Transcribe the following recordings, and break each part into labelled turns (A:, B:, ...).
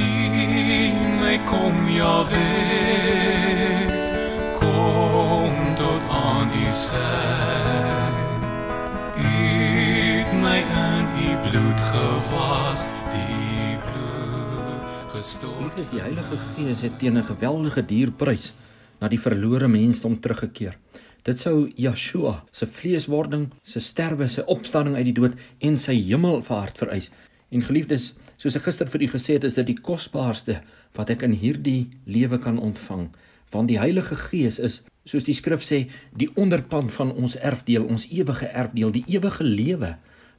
A: sien my kom Jahwe kom tot aan u sy het my in u bloed gewas die bloed gestort
B: Liefdes, die Heilige Gees het teen 'n geweldige dierprys na die verlore mensdom teruggekeer. Dit sou Yeshua se vleeswording, sy sterwe, sy opstanding uit die dood en sy hemelvaart vereis. En geliefdes, soos ek gister vir u gesê het, is dit die kosbaarste wat ek in hierdie lewe kan ontvang, want die Heilige Gees is, soos die skrif sê, die onderpand van ons erfdeel, ons ewige erfdeel, die ewige lewe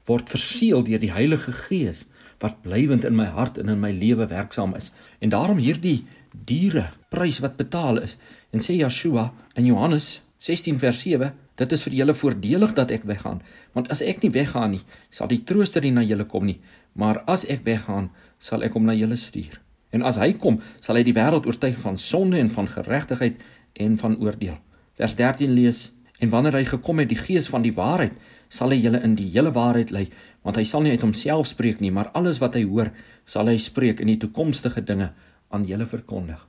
B: word verseël deur die Heilige Gees wat blywend in my hart en in my lewe werksaam is. En daarom hierdie diere prys wat betaal is. En sê Yeshua in Johannes 16 vers 7, dit is vir julle voordelig dat ek weggaan, want as ek nie weggaan nie, sal die trooster nie na julle kom nie, maar as ek weggaan, sal ek hom na julle stuur. En as hy kom, sal hy die wêreld oortuig van sonde en van geregtigheid en van oordeel. Vers 13 lees: En wanneer hy gekom het, die Gees van die waarheid, sal hy julle in die hele waarheid lei, want hy sal nie uit homself spreek nie, maar alles wat hy hoor, sal hy spreek en die toekomstige dinge aan julle verkondig.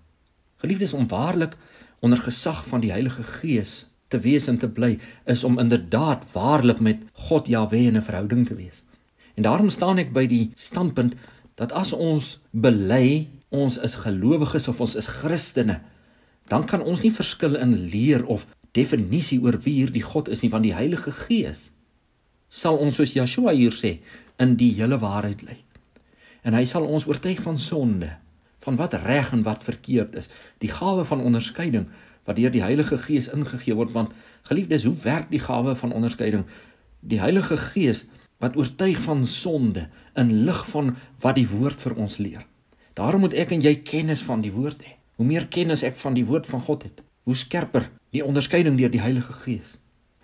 B: Geliefdes om waarlik onder gesag van die Heilige Gees te wees en te bly is om inderdaad waarlik met God Jahwe in 'n verhouding te wees. En daarom staan ek by die standpunt dat as ons bely ons is gelowiges of ons is Christene, dan kan ons nie verskil in leer of definisie oor wie hierdie God is nie, want die Heilige Gees sal ons soos Yeshua hier sê in die hele waarheid lei. En hy sal ons oortuig van sonde, van wat reg en wat verkeerd is, die gawe van onderskeiding wat deur die Heilige Gees ingegee word want geliefdes, hoe werk die gawe van onderskeiding? Die Heilige Gees wat oortuig van sonde in lig van wat die woord vir ons leer. Daarom moet ek en jy kennis van die woord hê. Hoe meer kennis ek van die woord van God het, hoe skerper die onderskeiding deur die Heilige Gees.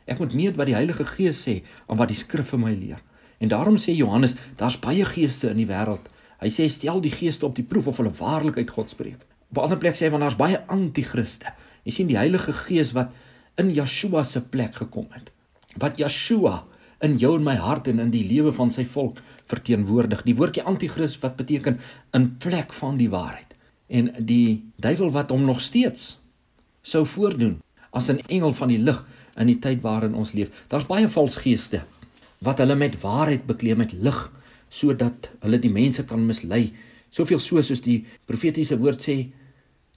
B: Ek moet meet wat die Heilige Gees sê aan wat die skrif vir my leer. En daarom sê Johannes, daar's baie geeste in die wêreld. Hy sê stel die geeste op die proef of hulle waarlik uit God spreek. Op 'n ander plek sê hy want daar's baie anti-kriste. Jy sien die Heilige Gees wat in Yeshua se plek gekom het. Wat Yeshua in jou en my hart en in die lewe van sy volk verteenwoordig. Die woordjie anti-kris wat beteken in plek van die waarheid. En die duiwel wat hom nog steeds sou voordoen as 'n engel van die lig in die tyd waarin ons leef. Daar's baie valse geeste wat hulle met waarheid bekleed met lig sodat hulle die mense kan mislei. Soveel so soos die profetiese woord sê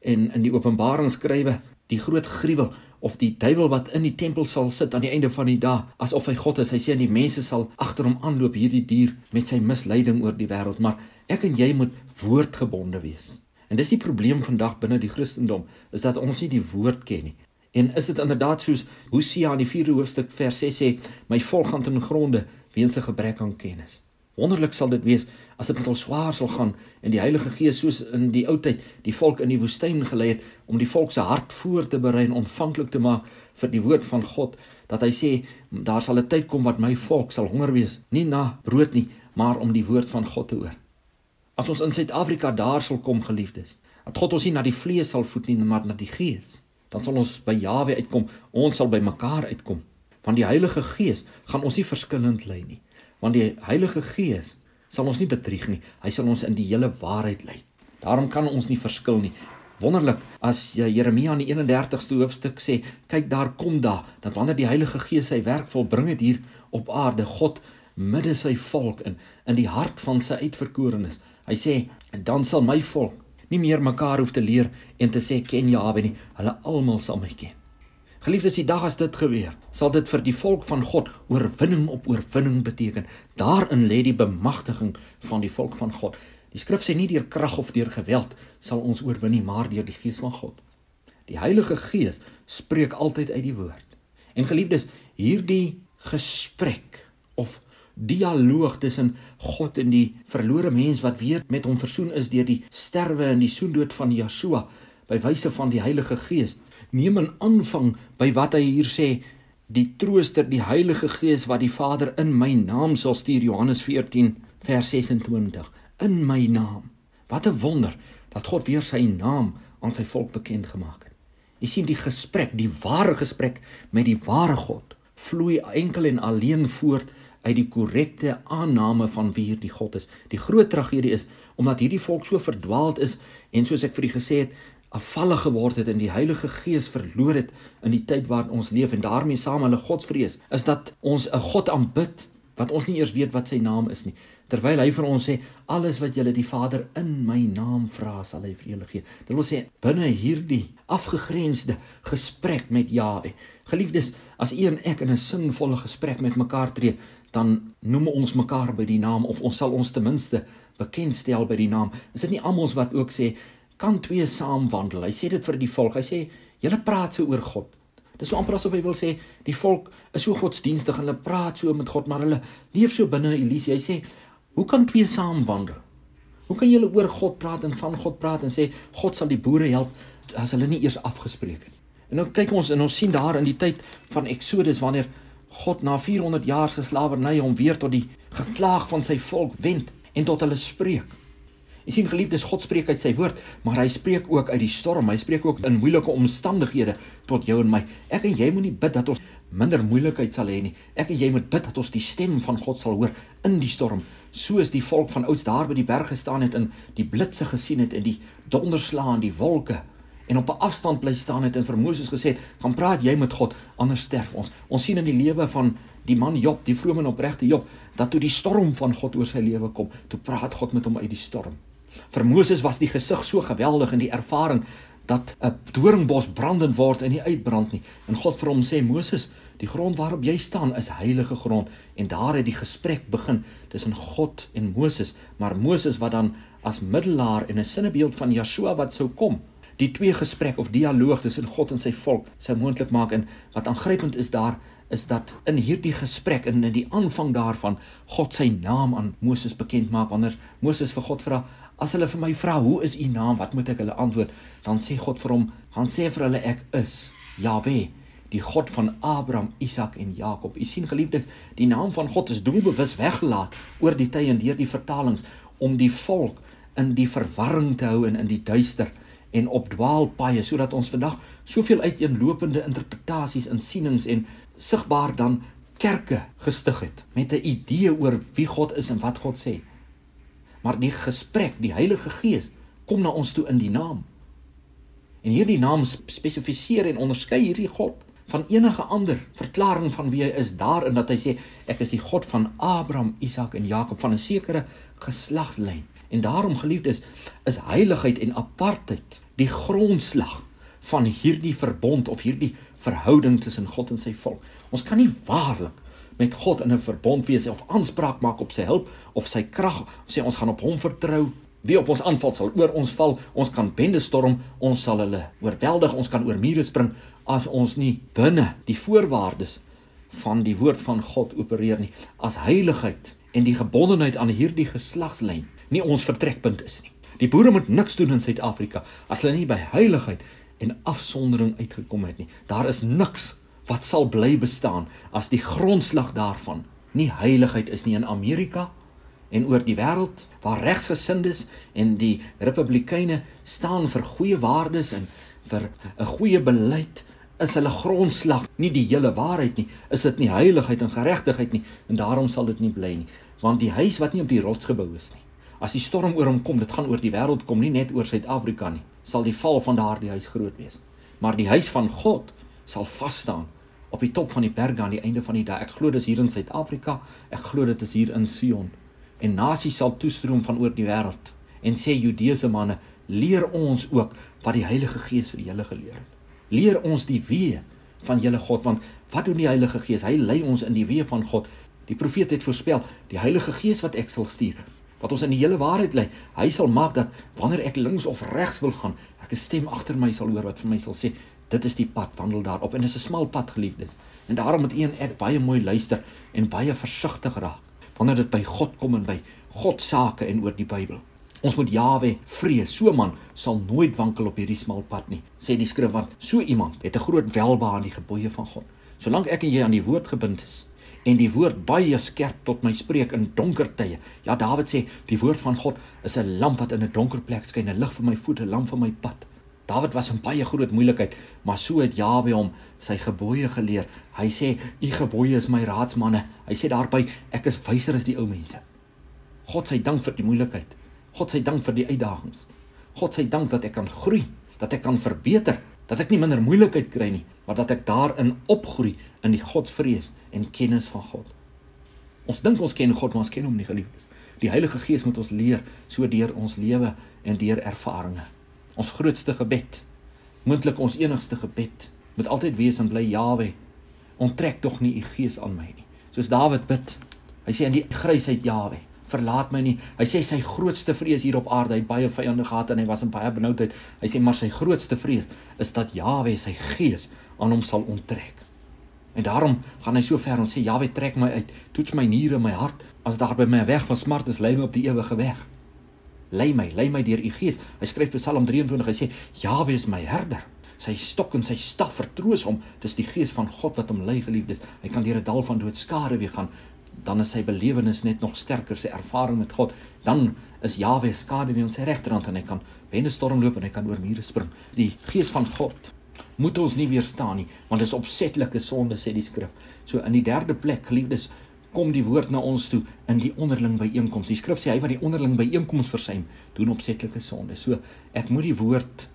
B: en in die Openbaring skrywe die groot gruwel of die duiwel wat in die tempel sal sit aan die einde van die dag asof hy God is. Hy sê aan die mense sal agter hom aanloop hierdie dier met sy misleiding oor die wêreld, maar ek en jy moet woordgebonde wees. En dis die probleem vandag binne die Christendom, is dat ons nie die woord ken nie. En is dit inderdaad soos Hosea in die 4de hoofstuk vers 6 sê, my volk gaan ten gronde weens 'n gebrek aan kennis. Wonderlik sal dit wees as dit met ons swaar sal gaan en die Heilige Gees soos in die ou tyd die volk in die woestyn gelei het om die volk se hart voor te berei en ontvanklik te maak vir die woord van God dat hy sê daar sal 'n tyd kom wat my volk sal honger wees nie na brood nie maar om die woord van God te hoor. As ons in Suid-Afrika daar sal kom geliefdes, dat God ons nie na die vlees sal voed nie maar na die Gees dan sal ons by Jawe uitkom. Ons sal by mekaar uitkom. Want die Heilige Gees gaan ons nie verskillend lei nie. Want die Heilige Gees sal ons nie bedrieg nie. Hy sal ons in die hele waarheid lei. Daarom kan ons nie verskil nie. Wonderlik as Jeremia in die 31ste hoofstuk sê, kyk daar kom daar dat wanneer die Heilige Gees sy werk volbring het hier op aarde, God midde sy volk in in die hart van sy uitverkorenes. Hy sê, dan sal my volk nie meer mekaar hoef te leer en te sê ken Jahwe nie, hulle almal sal my ken. Geliefdes, die dag as dit gebeur, sal dit vir die volk van God oorwinning op oorwinning beteken. Daarin lê die bemagtiging van die volk van God. Die skrif sê nie deur krag of deur geweld sal ons oorwin nie, maar deur die Gees van God. Die Heilige Gees spreek altyd uit die woord. En geliefdes, hierdie gesprek of dialoog tussen God en die verlore mens wat weer met hom versoen is deur die sterwe en die soendood van Yeshua by wyse van die Heilige Gees. Neem 'n aanvang by wat hy hier sê, die trooster, die Heilige Gees wat die Vader in my naam sal stuur Johannes 14 vers 26. In my naam. Wat 'n wonder dat God weer sy naam aan sy volk bekend gemaak het. Jy sien die gesprek, die ware gesprek met die ware God vloei enkel en alleen voort uit die korrekte aanname van wie hierdie God is. Die groot tragedie is omdat hierdie volk so verdwaald is en soos ek vir u gesê het, afvallig geword het en die Heilige Gees verloor het in die tyd waarin ons leef en daarmee saam hulle godsvrees, is dat ons 'n God aanbid wat ons nie eers weet wat sy naam is nie. Terwyl hy vir ons sê alles wat julle die Vader in my naam vra, sal hy vir julle gee. Dit wil sê binne hierdie afgegrensde gesprek met Jahwe. Geliefdes, as u en ek in 'n sinvolle gesprek met mekaar tree, dan noem ons mekaar by die naam of ons sal ons ten minste bekendstel by die naam. Is dit nie almal wat ook sê kan twee saam wandel? Hy sê dit vir die volk. Hy sê julle praat so oor God. Dis so amper asof hy wil sê die volk is so godsdienstig en hulle praat so met God, maar hulle leef so binne Elise. Hy sê hoe kan twee saam wandel? Hoe kan julle oor God praat en van God praat en sê God sal die boere help as hulle nie eers afgespreek het? En nou kyk ons en ons sien daar in die tyd van Exodus wanneer God na 400 jaar se slawerny hom weer tot die geklaag van sy volk wend en tot hulle spreek. Jy sien geliefdes, God spreek uit sy woord, maar hy spreek ook uit die storm. Hy spreek ook in moeilike omstandighede tot jou en my. Ek en jy moenie bid dat ons minder moeilikheid sal hê nie. Ek en jy moet bid dat ons die stem van God sal hoor in die storm, soos die volk van ouds daar by die berg gestaan het en die blitse gesien het en die donderslae en die wolke en op 'n afstand bly staan het en vir Moses gesê het: "Gaan praat jy met God, anders sterf ons." Ons sien in die lewe van die man Job, die vrome en opregte Job, dat toe die storm van God oor sy lewe kom, toe praat God met hom uit die storm. Vir Moses was die gesig so geweldig en die ervaring dat 'n doringbos brandend word en nie uitbrand nie. En God vir hom sê: "Moses, die grond waarop jy staan is heilige grond." En daar het die gesprek begin tussen God en Moses, maar Moses wat dan as middelaar en 'n sinnebeeld van Yeshua wat sou kom, die twee gesprek of dialoog tussen God en sy volk sou moontlik maak en wat aangrypend is daar is dat in hierdie gesprek en in die aanvang daarvan God sy naam aan Moses bekend maak wanneer Moses vir God vra as hulle vir my vra hoe is u naam wat moet ek hulle antwoord dan sê God vir hom gaan sê vir hulle ek is Jahwe die God van Abraham, Isak en Jakob. U sien geliefdes, die naam van God is doelbewus weggelaat oor die tye en deur die vertalings om die volk in die verwarring te hou en in die duister en op dwaalpaaie sodat ons vandag soveel uiteenlopende interpretasies en sienings en sigbaar dan kerke gestig het met 'n idee oor wie God is en wat God sê. Maar die gesprek, die Heilige Gees kom na ons toe in die naam. En hierdie naam spesifiseer en onderskei hierdie God van enige ander verklaring van wie hy is daarin dat hy sê ek is die God van Abraham, Isak en Jakob van 'n sekere geslagslyn. En daarom geliefdes is heiligheid en apartheid die grondslag van hierdie verbond of hierdie verhouding tussen God en sy volk. Ons kan nie waarlik met God in 'n verbond wees of aanspraak maak op sy hulp of sy krag sê ons gaan op hom vertrou. Wie op ons aanval sal oor ons val, ons kan bende storm, ons sal hulle oorweldig, ons kan oor mure spring as ons nie binne die voorwaardes van die woord van God opereer nie. As heiligheid en die gebondenheid aan hierdie geslagslyn nie ons vertrekpunt is nie. Die boere moet niks doen in Suid-Afrika as hulle nie by heiligheid en afsondering uitgekom het nie. Daar is niks wat sal bly bestaan as die grondslag daarvan nie heiligheid is nie in Amerika en oor die wêreld waar regsgesindes en die republikeine staan vir goeie waardes en vir 'n goeie beleid is hulle grondslag nie die hele waarheid nie. Is dit nie heiligheid en geregtigheid nie? En daarom sal dit nie bly nie. Want die huis wat nie op die rots gebou is nie As die storm oor hom kom, dit gaan oor die wêreld kom, nie net oor Suid-Afrika nie, sal die val van daardie huis groot wees. Maar die huis van God sal vas staan op die top van die berge aan die einde van die dag. Ek glo dis hier in Suid-Afrika, ek glo dit is hier in Sion. En nasies sal toestroom van oor die wêreld en sê Judeese manne, leer ons ook wat die Heilige Gees vir julle geleer het. Leer ons die weë van julle God want wat doen die Heilige Gees? Hy lei ons in die weë van God. Die profeet het voorspel, die Heilige Gees wat ek sal stuur, wat ons in die hele waarheid lei. Hy sal maak dat wanneer ek links of regs wil gaan, ek 'n stem agter my sal hoor wat vir my sal sê, dit is die pad, wandel daarop en dit is 'n smal pad, geliefdes. En daarom moet u en ek baie mooi luister en baie versigtig raak wanneer dit by God kom en by God sake en oor die Bybel. Ons moet Jawe vrees. So man sal nooit wankel op hierdie smal pad nie, sê die skrif want so iemand het 'n groot welbehae aan die gebooie van God. Solank ek en jy aan die woord gebind is, en die woord baie skerp tot my spreek in donker tye. Ja, Dawid sê die woord van God is 'n lamp wat in 'n donker plek skyn, 'n lig vir my voete, 'n lamp vir my pad. Dawid was in baie groot moeilikheid, maar so het Jawe hom sy gebooie geleer. Hy sê: "U gebooie is my raadsmanne." Hy sê daarby: "Ek is wyser as die ou mense." God se dank vir die moeilikheid. God se dank vir die uitdagings. God se dank dat ek kan groei, dat ek kan verbeter, dat ek nie minder moeilikheid kry nie, maar dat ek daarin opgroei in die Godsvrees en kennis van God. Ons dink ons ken God, maar ons ken hom nie, geliefdes. Die Heilige Gees moet ons leer so deur ons lewe en deur ervarings. Ons grootste gebed, moontlik ons enigste gebed, moet altyd wees en bly Jawe. Onttrek tog nie u gees aan my nie. Soos Dawid bid. Hy sê in die grysheid Jawe, verlaat my nie. Hy sê sy grootste vrees hier op aarde, hy baie vyande gehad en hy was in baie benoudheid. Hy sê maar sy grootste vrees is dat Jawe sy gees aan hom sal onttrek. En daarom gaan hy so ver en sê Jawe trek my uit, toets my niere, my hart, as daar by my weg van smart is, lei my op die ewige weg. Lei my, lei my deur u gees. Hy skryf Psalm 23, hy sê Jawe is my herder. Sy stok en sy staf vertroos hom. Dis die gees van God wat hom lei, geliefdes. Hy kan deur 'n dal van doodskare weer gaan. Dan is sy belewenis net nog sterker, sy ervaring met God. Dan is Jawe skade wie ons sy regterhand en hy kan wende storm loop en hy kan oor mure spring. Die gees van God moet ons nie weerstaan nie, want dit is opsetlike sonde sê die skrif. So in die derde plek, geliefdes, kom die woord na ons toe in die onderling byeenkoms. Die skrif sê hy wat die onderling byeenkoms versuim, doen opsetlike sonde. So ek moet die woord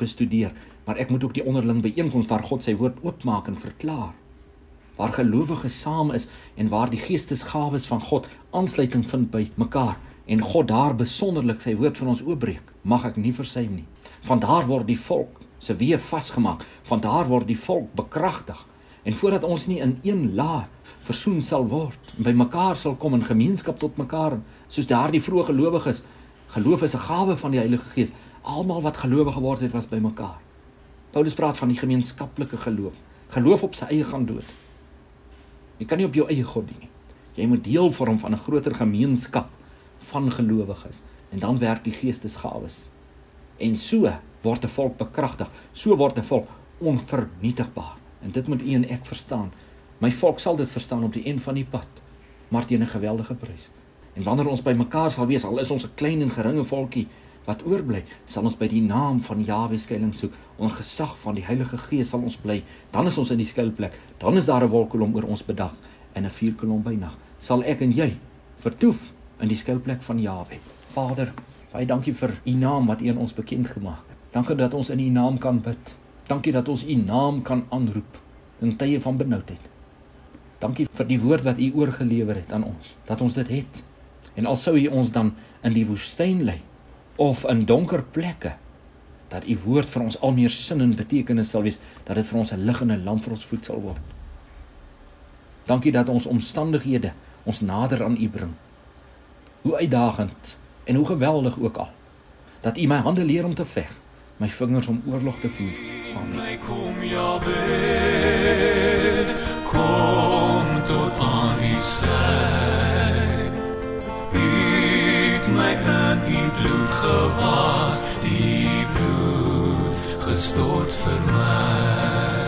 B: bestudeer, maar ek moet ook die onderling byeenkoms waar God sy woord oopmaak en verklaar. Waar gelowiges saam is en waar die geestesgawes van God aansluiting vind by mekaar en God daar besonderlik sy woord vir ons oopbreek, mag ek nie versuim nie. Van daar word die volk se weë vasgemaak, van daar word die volk bekragtig. En voordat ons nie in een laag versoen sal word en by mekaar sal kom in gemeenskap tot mekaar soos daardie vroeë gelowiges geloof is 'n gawe van die Heilige Gees. Almal wat gelowige geword het was by mekaar. Paulus praat van die gemeenskaplike geloof. Geloof op sy eie gaan dood. Jy kan nie op jou eie god dien nie. Jy moet deel vorm van 'n groter gemeenskap van gelowiges en dan werk die geestesgawes. En so word 'n volk bekragtig. So word 'n volk onvernietigbaar en dit moet u en ek verstaan My volk sal dit verstaan op die een van die pad, maar teen 'n geweldige prys. En wanneer ons by mekaar sal wees, al is ons 'n klein en geringe volkie wat oorbly, sal ons by die naam van Jahwe skuilings soek. Onder gesag van die Heilige Gees sal ons bly. Dan is ons in die skuilplek. Dan is daar 'n wolkkolom oor ons bedag en 'n vuurkolom by nag. Sal ek en jy vertoef in die skuilplek van Jahwe. Vader, baie dankie vir u naam wat u aan ons bekend gemaak het. Dankie dat ons in u naam kan bid. Dankie dat ons u naam kan aanroep in tye van benoudheid. Dankie vir die woord wat U oorgelewer het aan ons, dat ons dit het. En al sou U ons dan in die woestyn lei of in donker plekke, dat U woord vir ons al meer sin en betekenis sal wees, dat dit vir ons 'n lig en 'n lamp vir ons voet sal word. Dankie dat ons omstandighede ons nader aan U bring. Hoe uitdagend en hoe geweldig ook al. Dat U my hande leer om te veg, my vingers om oorlog te voer. Amen.
A: Kom ja weer, kom tot aan die sy. Het my in u bloed gewas, die bloed gestort vir my.